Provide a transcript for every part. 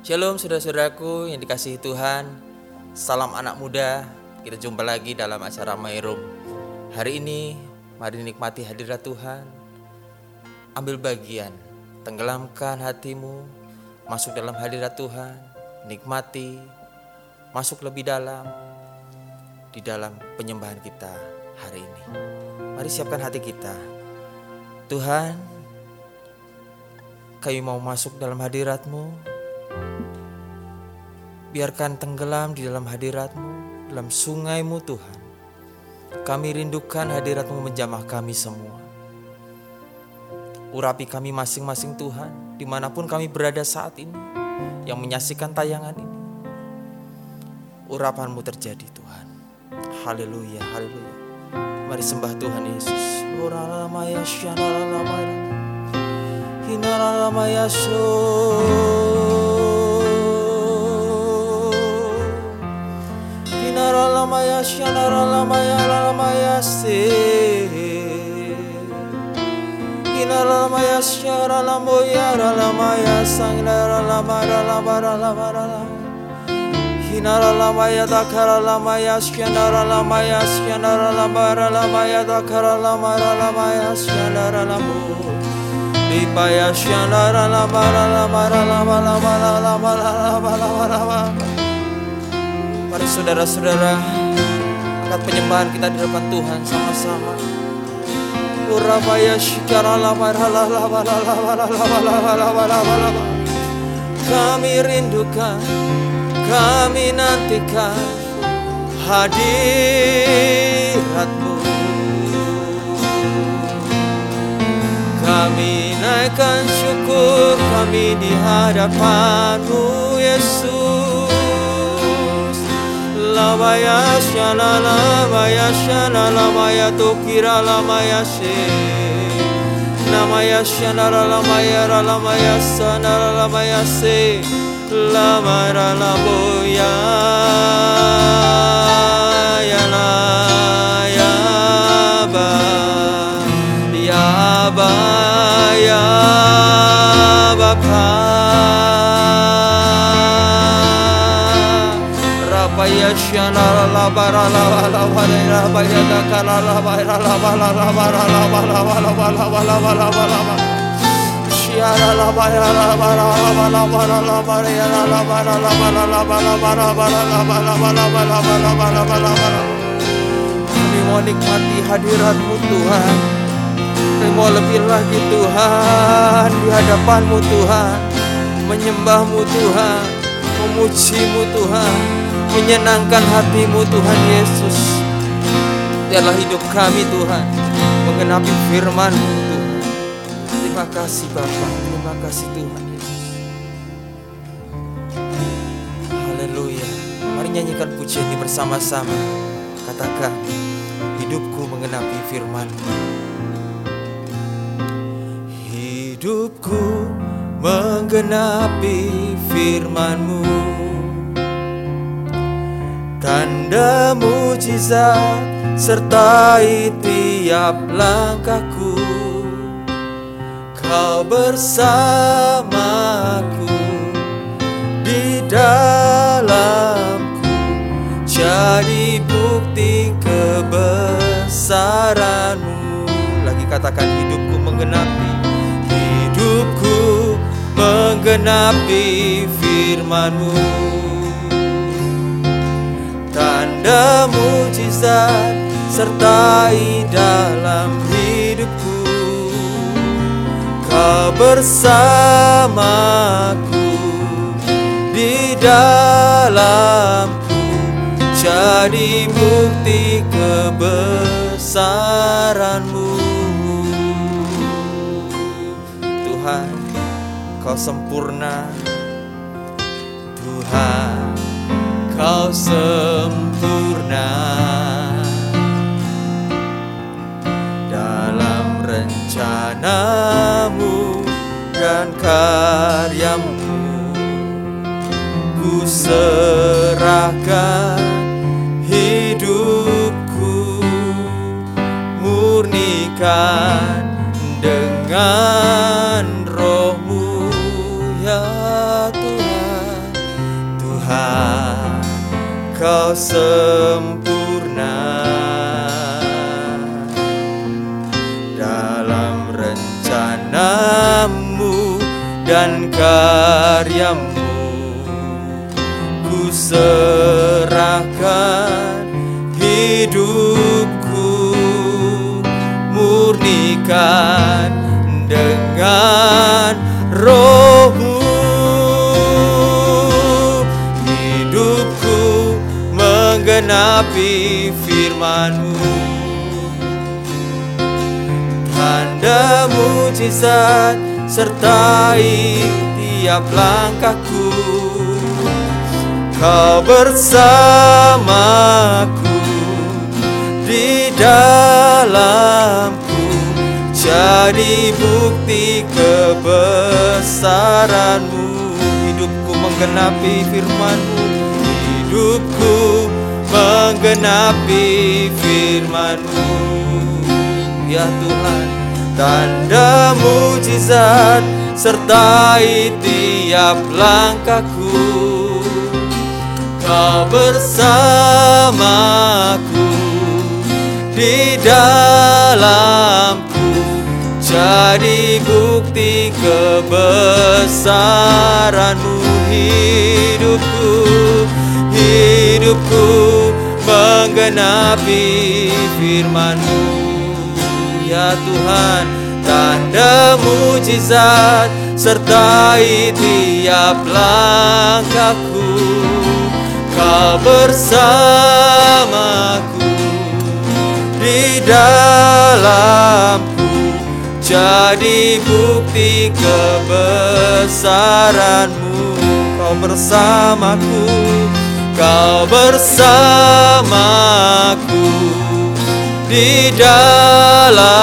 Shalom saudara-saudaraku yang dikasihi Tuhan. Salam anak muda. Kita jumpa lagi dalam acara Mairum Hari ini mari nikmati hadirat Tuhan. Ambil bagian Tenggelamkan hatimu. Masuk dalam hadirat Tuhan. Nikmati. Masuk lebih dalam. Di dalam penyembahan kita hari ini. Mari siapkan hati kita. Tuhan kami mau masuk dalam hadiratmu Biarkan tenggelam di dalam hadiratmu, dalam sungaimu Tuhan. Kami rindukan hadiratmu menjamah kami semua. Urapi kami masing-masing Tuhan, di mana pun kami berada saat ini, yang menyaksikan tayangan ini. Urapanmu terjadi Tuhan. Haleluya, haleluya. Mari sembah Tuhan Yesus. aralama yaşayan aralama yaralama yastir Yaralama yaşayan aralama yaralama yasan. Yaralama aralama aralama aralama Hinaralama ya da karalama yaşken aralama yaşken aralama aralama ya da karalama aralama yaşken aralama. Bipa yaşken aralama aralama aralama aralama aralama aralama aralama Para saudara-saudara angkat penyembahan kita di depan Tuhan sama-sama. Urabaya kami rindukan, kami nantikan hadiratmu. Kami naikkan syukur kami di hadapanmu Yesus lavaya shana lavaya shana lavaya tokira lavaya she. Namaya shana lavaya lavaya sana lavaya se lavara lavoya ya ba yaba yaba. La kami mau nikmati hadiratmu Tuhan. Kami mau lebih lagi Tuhan di hadapanmu Tuhan. Menyembahmu Tuhan. Memujimu Tuhan menyenangkan hatimu Tuhan Yesus. Biarlah hidup kami Tuhan mengenapi firman Tuhan. Terima kasih Bapa, terima kasih Tuhan Yesus. Haleluya. Mari nyanyikan pujian ini bersama-sama. Katakan, hidupku mengenapi firman Hidupku menggenapi firman-Mu Tanda mujizat sertai tiap langkahku. Kau bersamaku di dalamku. Jadi bukti kebesaranmu. Lagi katakan hidupku menggenapi Hidupku menggenapi firmanmu tanda mujizat sertai dalam hidupku. Kau bersamaku di dalamku Jadi bukti kebesaranmu. Tuhan kau sempurna. Tuhan sempurna. Dalam rencanamu dan karyamu ku serahkan karyamu ku serahkan hidupku murnikan dengan rohmu. Hidupku menggenapi firmanmu. Tanda mujizat sertai tiap langkahku. Kau bersamaku di dalamku. Jadi bukti kebesaranmu. Hidupku menggenapi firmanmu. Hidupku menggenapi firmanmu. Ya Tuhan tanda mujizat sertai tiap langkahku. Kau bersamaku di dalamku. Jadi bukti kebesaranmu hidupku. Hidupku menggenapi firmanmu ya Tuhan tanda mujizat sertai tiap langkahku. Kau bersamaku di dalamku. Jadi bukti kebesaranmu. Kau bersamaku kau bersamaku di dalamku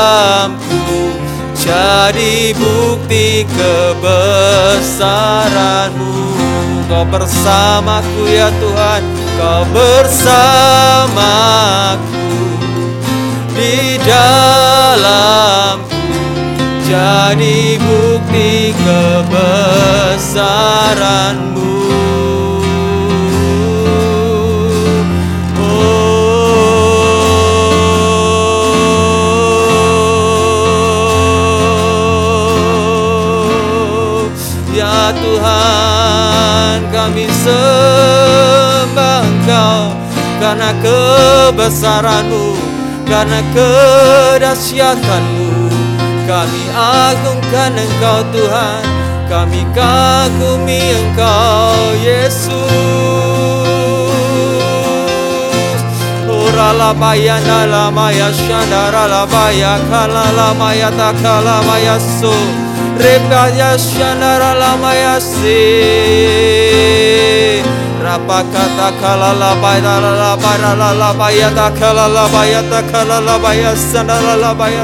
jadi bukti kebesaranmu. Kau bersamaku ya Tuhan. Kau bersamaku. Di dalamku Jadi bukti kebesaranmu Tuhan kami sembah Engkau Karena kebesaranmu Karena kedahsyatanmu. Kami agungkan Engkau Tuhan. Kami kagumi Engkau Yesus. Ora la baya na la maya shandara la baya kala la maya takala maya so Rekaya Shanara Lamaya Si Rapakata Kalala Baidala Labaya Labaya Dakala Labaya Dakala Labaya Sanara Labaya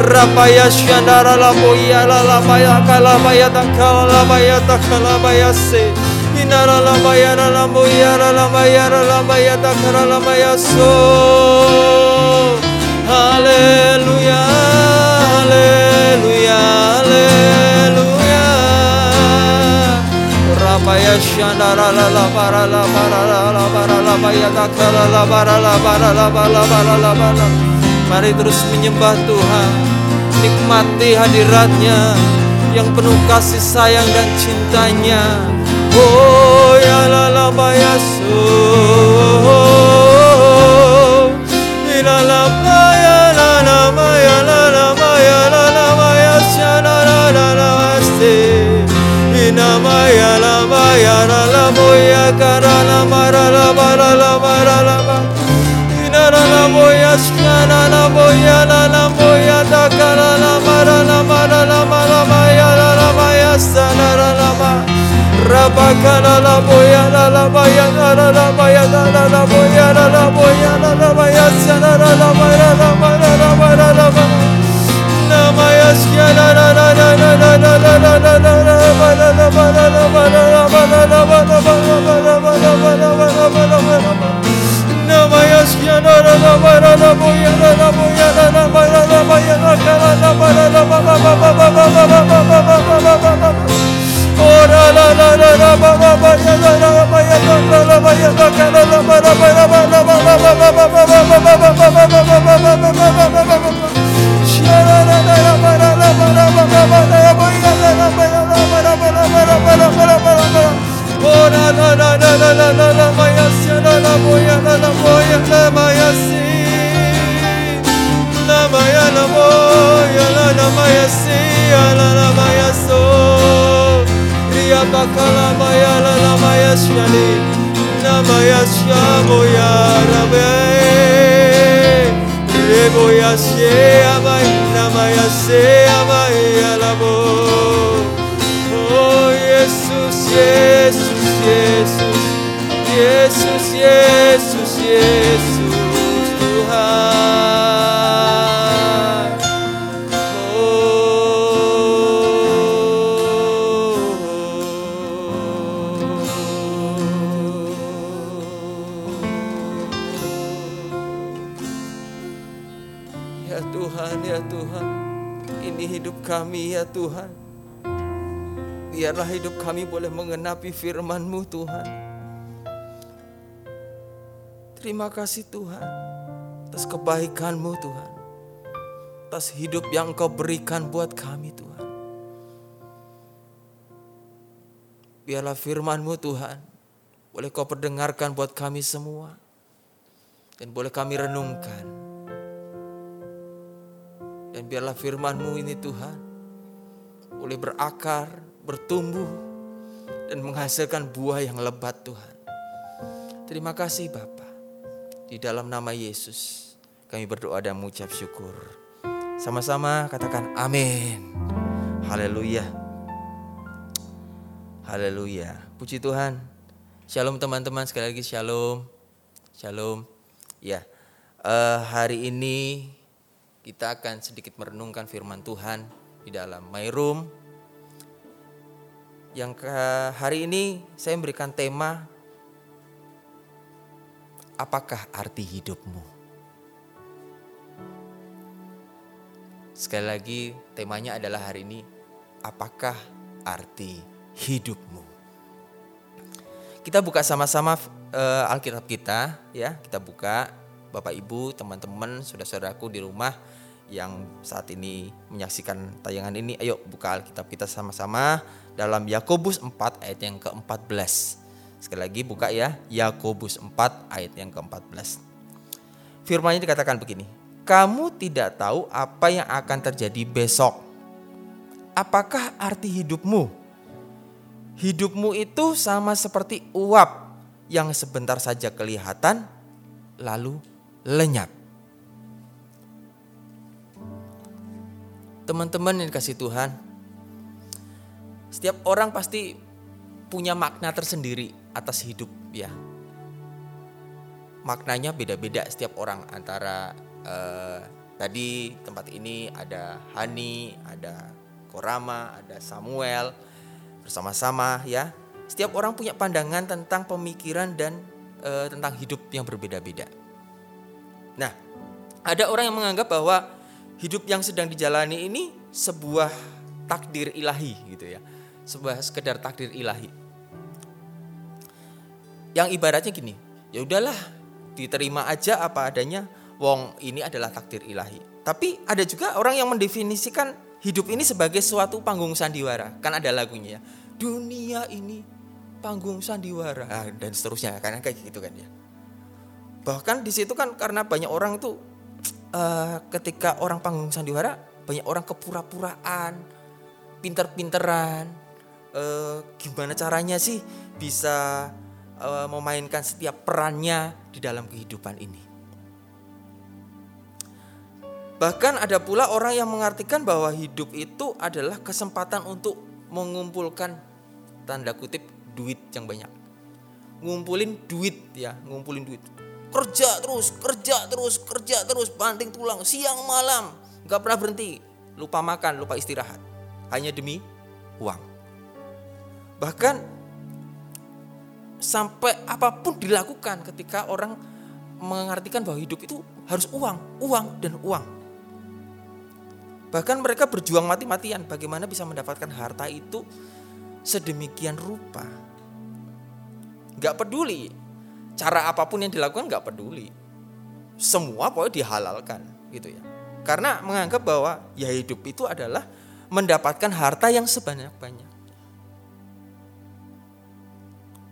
Rapaya Shanara Laboya Labaya Kalabaya Dakala Labaya Dakala Labaya Si Inara Labaya Laboya Labaya Labaya Dakala Labaya So Hallelujah Hallelujah. Mari terus menyembah Tuhan Nikmati hadiratnya Yang penuh kasih sayang dan cintanya Oh ya la la baya so La la la la maya la maya la la moya cara la mara la mara la mara la ma ina la la moya skana la moya la la moya da cara la mara la mara la mara maya la la maya sana la la ma rabakana la moya la la maya la la maya la la moya la la moya la la maya sana la la mara la mara Namaya sya la la la ba la la boya la moya la la moya la maya si. La maya la moya la la maya eh. si. La la maya so. Ya bakala maya la la maya shali la maya shamo ya rabe le moya she amai. La maya she amai la mo oh Jesus yeah Jesus Jesus Tuhan Ya Tuhan, ya Tuhan, ini hidup kami ya Tuhan. Biarlah hidup kami boleh mengenapi firman-Mu Tuhan. Terima kasih Tuhan atas kebaikan-Mu Tuhan. Atas hidup yang Engkau berikan buat kami Tuhan. Biarlah firman-Mu Tuhan boleh Kau perdengarkan buat kami semua. Dan boleh kami renungkan. Dan biarlah firman-Mu ini Tuhan boleh berakar, bertumbuh, dan menghasilkan buah yang lebat Tuhan. Terima kasih Bapa. Di dalam nama Yesus kami berdoa dan mengucap syukur. Sama-sama katakan amin. Haleluya. Haleluya. Puji Tuhan. Shalom teman-teman sekali lagi shalom. Shalom. Ya. eh, hari ini kita akan sedikit merenungkan firman Tuhan di dalam My Room. Yang hari ini saya memberikan tema Apakah arti hidupmu? Sekali lagi temanya adalah hari ini Apakah arti hidupmu? Kita buka sama-sama eh, Alkitab kita ya, kita buka Bapak Ibu, teman-teman, saudara-saudaraku di rumah yang saat ini menyaksikan tayangan ini, ayo buka Alkitab kita sama-sama dalam Yakobus 4 ayat yang ke-14. Sekali lagi buka ya, Yakobus 4 ayat yang ke-14. Firman-Nya dikatakan begini, "Kamu tidak tahu apa yang akan terjadi besok. Apakah arti hidupmu? Hidupmu itu sama seperti uap yang sebentar saja kelihatan lalu lenyap." Teman-teman yang dikasih Tuhan, setiap orang pasti punya makna tersendiri atas hidup ya. Maknanya beda-beda setiap orang antara eh, tadi tempat ini ada Hani, ada Korama, ada Samuel bersama-sama ya. Setiap orang punya pandangan tentang pemikiran dan eh, tentang hidup yang berbeda-beda. Nah, ada orang yang menganggap bahwa hidup yang sedang dijalani ini sebuah takdir ilahi gitu ya. Sebuah sekedar takdir ilahi. Yang ibaratnya gini, ya udahlah diterima aja apa adanya, wong ini adalah takdir ilahi. Tapi ada juga orang yang mendefinisikan hidup ini sebagai suatu panggung sandiwara. Kan ada lagunya ya. Dunia ini panggung sandiwara nah, dan seterusnya karena kayak gitu kan ya. Bahkan di situ kan karena banyak orang itu uh, ketika orang panggung sandiwara banyak orang kepura-puraan, pinter-pinteran, uh, gimana caranya sih bisa uh, memainkan setiap perannya di dalam kehidupan ini. Bahkan ada pula orang yang mengartikan bahwa hidup itu adalah kesempatan untuk mengumpulkan tanda kutip duit yang banyak. Ngumpulin duit ya, ngumpulin duit. Kerja terus, kerja terus, kerja terus, banting tulang siang malam, nggak pernah berhenti. Lupa makan, lupa istirahat, hanya demi uang. Bahkan sampai apa pun dilakukan ketika orang mengartikan bahwa hidup itu harus uang, uang dan uang. Bahkan mereka berjuang mati-matian bagaimana bisa mendapatkan harta itu sedemikian rupa. Gak peduli cara apa pun yang dilakukan nggak peduli. Semua pokoknya dihalalkan gitu ya. Karena menganggap bahwa ya hidup itu adalah mendapatkan harta yang sebanyak-banyak.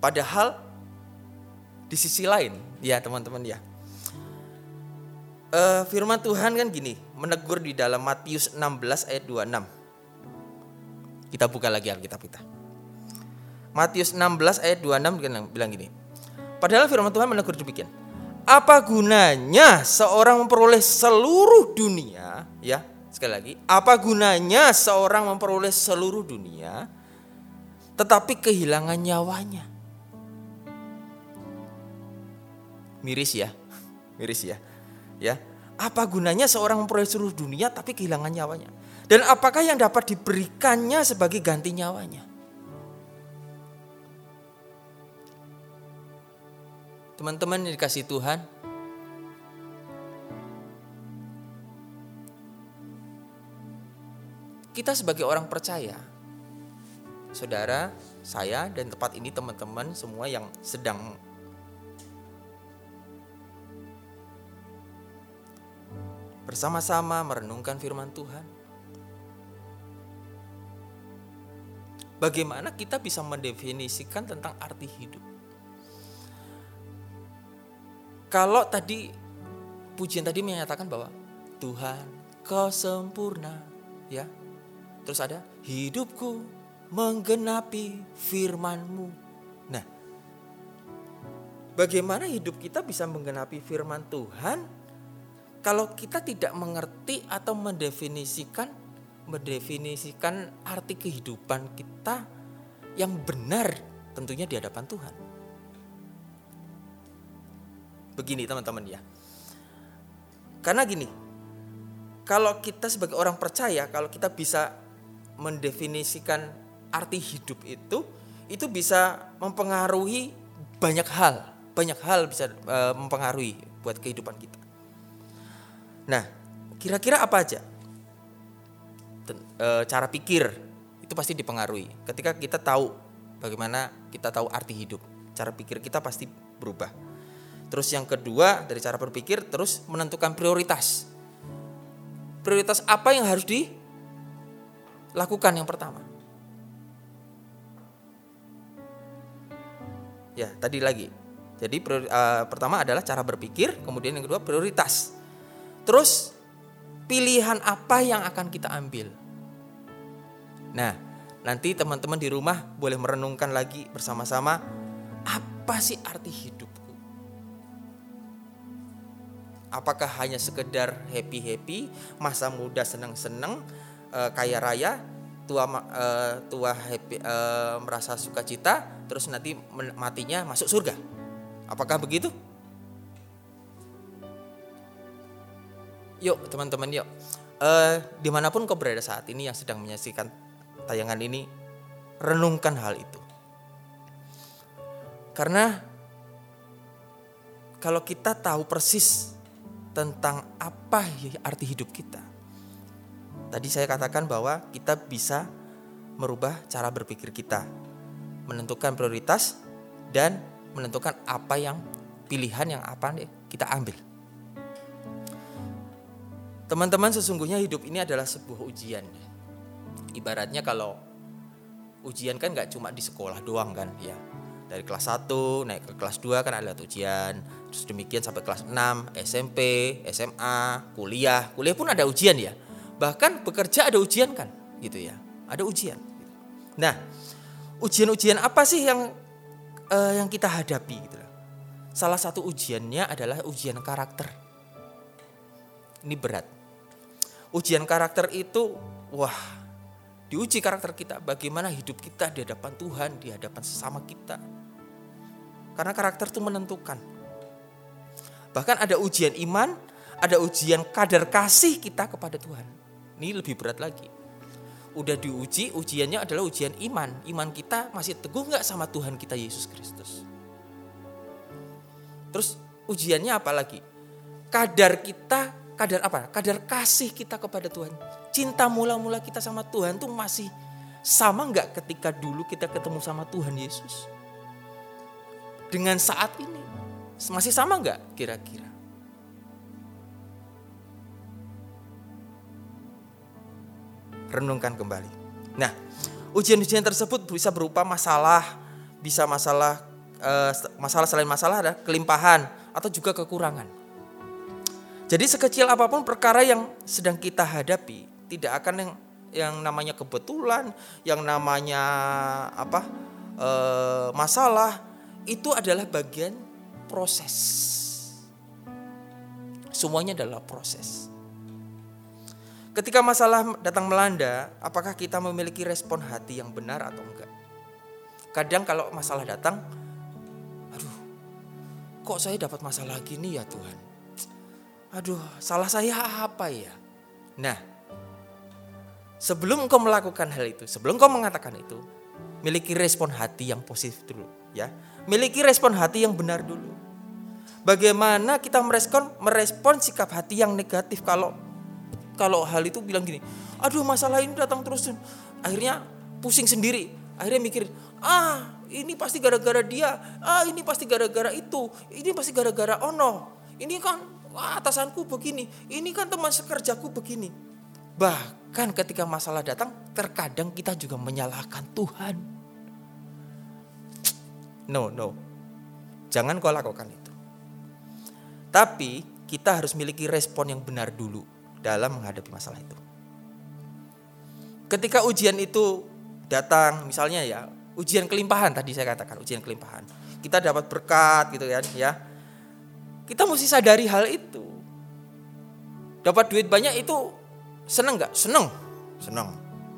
Padahal di sisi lain, ya teman-teman ya. Uh, firman Tuhan kan gini, menegur di dalam Matius 16 ayat 26. Kita buka lagi Alkitab kita. Matius 16 ayat 26 bilang, gini. Padahal firman Tuhan menegur demikian. Apa gunanya seorang memperoleh seluruh dunia, ya, sekali lagi, apa gunanya seorang memperoleh seluruh dunia tetapi kehilangan nyawanya? Miris ya. Miris ya. Ya. Apa gunanya seorang memperoleh seluruh dunia tapi kehilangan nyawanya? Dan apakah yang dapat diberikannya sebagai ganti nyawanya? Teman-teman yang dikasih Tuhan, kita sebagai orang percaya, saudara, saya dan tempat ini teman-teman semua yang sedang bersama-sama merenungkan firman Tuhan. Bagaimana kita bisa mendefinisikan tentang arti hidup? Kalau tadi pujian tadi menyatakan bahwa Tuhan kau sempurna, ya. Terus ada hidupku menggenapi firmanmu. Nah, bagaimana hidup kita bisa menggenapi firman Tuhan kalau kita tidak mengerti atau mendefinisikan mendefinisikan arti kehidupan kita yang benar tentunya di hadapan Tuhan. Begini teman-teman ya. Karena gini, kalau kita sebagai orang percaya, kalau kita bisa mendefinisikan arti hidup itu, itu bisa mempengaruhi banyak hal, banyak hal bisa uh, mempengaruhi buat kehidupan kita. Nah, kira-kira apa aja? E, cara pikir itu pasti dipengaruhi. Ketika kita tahu bagaimana kita tahu arti hidup, cara pikir kita pasti berubah. Terus yang kedua dari cara berpikir terus menentukan prioritas. Prioritas apa yang harus dilakukan yang pertama? Ya, tadi lagi. Jadi priori, uh, pertama adalah cara berpikir, kemudian yang kedua prioritas. Terus pilihan apa yang akan kita ambil? Nah, nanti teman-teman di rumah boleh merenungkan lagi bersama-sama apa sih arti hidup? Apakah hanya sekedar happy-happy, masa muda senang-senang, e, kaya raya, tua e, tua happy e, merasa sukacita, terus nanti matinya masuk surga? Apakah begitu? Yuk teman-teman yuk, e, di mana pun kau berada saat ini yang sedang menyaksikan tayangan ini, renungkan hal itu. Karena kalau kita tahu persis tentang apa arti hidup kita. Tadi saya katakan bahwa kita bisa merubah cara berpikir kita, menentukan prioritas dan menentukan apa yang pilihan yang apa kita ambil. Teman-teman sesungguhnya hidup ini adalah sebuah ujian. Ibaratnya kalau ujian kan nggak cuma di sekolah doang kan ya. Dari kelas 1 naik ke kelas 2 kan ada ujian. Terus demikian sampai kelas 6 SMP SMA kuliah. Kuliah pun ada ujian ya. Bahkan bekerja ada ujian kan gitu ya. Ada ujian. Nah ujian-ujian apa sih yang uh, yang kita hadapi gitu salah satu ujiannya adalah ujian karakter. Ini berat ujian karakter itu wah diuji karakter kita bagaimana hidup kita di hadapan Tuhan di hadapan sesama kita karena karakter itu menentukan. Bahkan ada ujian iman, ada ujian kadar kasih kita kepada Tuhan. Ini lebih berat lagi. Udah diuji, ujiannya adalah ujian iman. Iman kita masih teguh nggak sama Tuhan kita Yesus Kristus. Terus ujiannya apa lagi? Kadar kita, kadar apa? Kadar kasih kita kepada Tuhan. Cinta mula-mula kita sama Tuhan tuh masih sama nggak ketika dulu kita ketemu sama Tuhan Yesus? dengan saat ini. Masih sama nggak kira-kira? Renungkan kembali. Nah, ujian-ujian tersebut bisa berupa masalah, bisa masalah eh, masalah selain masalah ada kelimpahan atau juga kekurangan. Jadi sekecil apa pun perkara yang sedang kita hadapi, tidak akan yang yang namanya kebetulan, yang namanya apa e, masalah itu adalah bagian proses. Semuanya adalah proses. Ketika masalah datang melanda, apakah kita memiliki respon hati yang benar atau enggak? Kadang kalau masalah datang, aduh, kok saya dapat masalah gini ya Tuhan? Aduh, salah saya apa ya? Nah, sebelum engkau melakukan hal itu, sebelum engkau mengatakan itu, miliki respon hati yang positif dulu, ya. Miliki respon hati yang benar dulu. Bagaimana kita merespon merespon sikap hati yang negatif kalau kalau hal itu bilang gini, aduh masalah ini datang terus, akhirnya pusing sendiri, akhirnya mikir, ah ini pasti gara-gara dia, ah ini pasti gara-gara itu, ini pasti gara-gara ono, ini kan wah, atasanku begini, ini kan teman sekerjaku begini. Bahkan ketika masalah datang, terkadang kita juga menyalahkan Tuhan. No, no. Jangan kau lakukan itu. Tapi kita harus miliki respon yang benar dulu dalam menghadapi masalah itu. Ketika ujian itu datang, misalnya ya, ujian kelimpahan tadi saya katakan, ujian kelimpahan. Kita dapat berkat gitu kan ya. Kita mesti sadari hal itu. Dapat duit banyak itu seneng nggak? Seneng, seneng.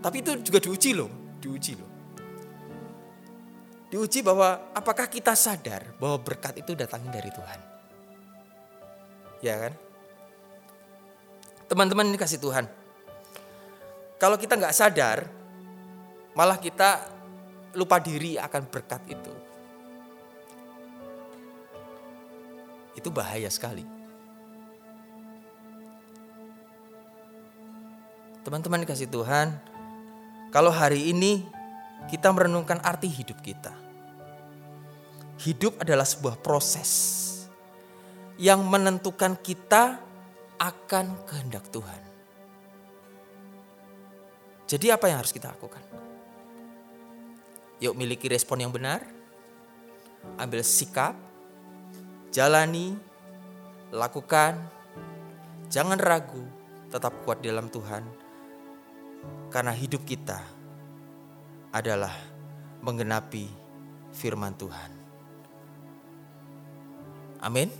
Tapi itu juga diuji loh, diuji loh. Diuji bahwa apakah kita sadar bahwa berkat itu datangnya dari Tuhan. Ya kan? Teman-teman ini kasih Tuhan. Kalau kita nggak sadar, malah kita lupa diri akan berkat itu. Itu bahaya sekali. Teman-teman kasih Tuhan, kalau hari ini kita merenungkan arti hidup kita. Hidup adalah sebuah proses yang menentukan kita akan kehendak Tuhan. Jadi apa yang harus kita lakukan? Yuk miliki respon yang benar, ambil sikap, jalani, lakukan, jangan ragu, tetap kuat dalam Tuhan. Karena hidup kita adalah menggenapi firman Tuhan. Amin.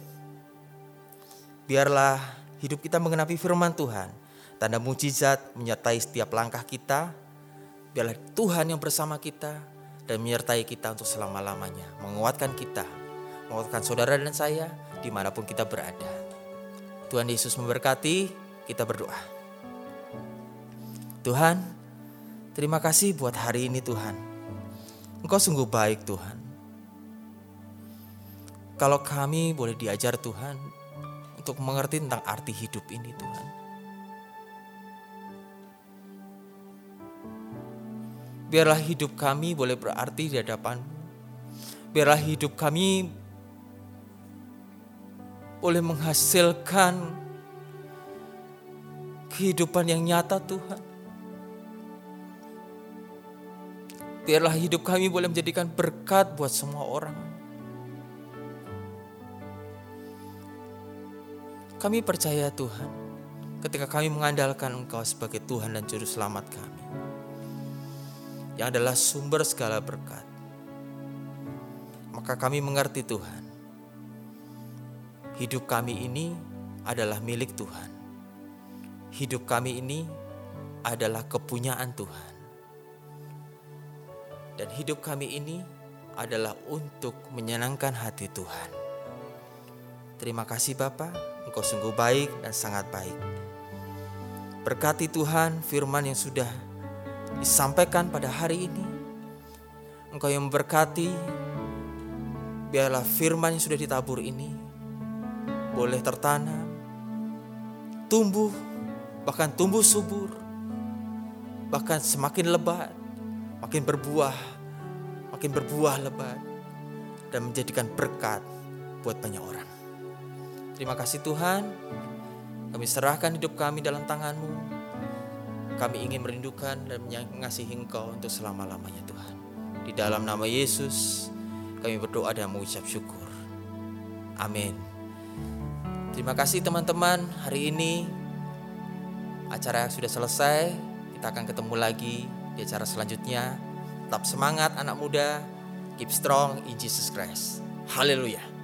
Biarlah hidup kita mengenapi firman Tuhan. Tanda mujizat menyertai setiap langkah kita. Biarlah Tuhan yang bersama kita dan menyertai kita untuk selama-lamanya. Menguatkan kita, menguatkan saudara dan saya di mana pun kita berada. Tuhan Yesus memberkati, kita berdoa. Tuhan, terima kasih buat hari ini Tuhan. Engkau sungguh baik Tuhan. Kalau kami boleh diajar Tuhan, untuk mengerti tentang arti hidup ini Tuhan. Biarlah hidup kami boleh berarti di hadapan Biarlah hidup kami boleh menghasilkan kehidupan yang nyata Tuhan. Biarlah hidup kami boleh menjadikan berkat buat semua orang. Kami percaya Tuhan, ketika kami mengandalkan Engkau sebagai Tuhan dan Juru Selamat kami, yang adalah sumber segala berkat, maka kami mengerti Tuhan, hidup kami ini adalah milik Tuhan. Hidup kami ini adalah kepunyaan Tuhan. Dan hidup kami ini adalah untuk menyenangkan hati Tuhan. Terima kasih Bapak. Engkau sungguh baik dan sangat baik. Berkati Tuhan firman yang sudah disampaikan pada hari ini. Engkau yang memberkati, biarlah firman yang sudah ditabur ini boleh tertanam, tumbuh, bahkan tumbuh subur, bahkan semakin lebat, makin berbuah, makin berbuah lebat, dan menjadikan berkat buat banyak orang. Terima kasih Tuhan, kami serahkan hidup kami dalam tangan-Mu. Kami ingin merindukan dan mengasihi Engkau untuk selama-lamanya Tuhan. Di dalam nama Yesus, kami berdoa dan mengucap syukur. Amin. Terima kasih teman-teman, hari ini acara sudah selesai. Kita akan ketemu lagi di acara selanjutnya. Tetap semangat anak muda, keep strong in Jesus Christ. Haleluya.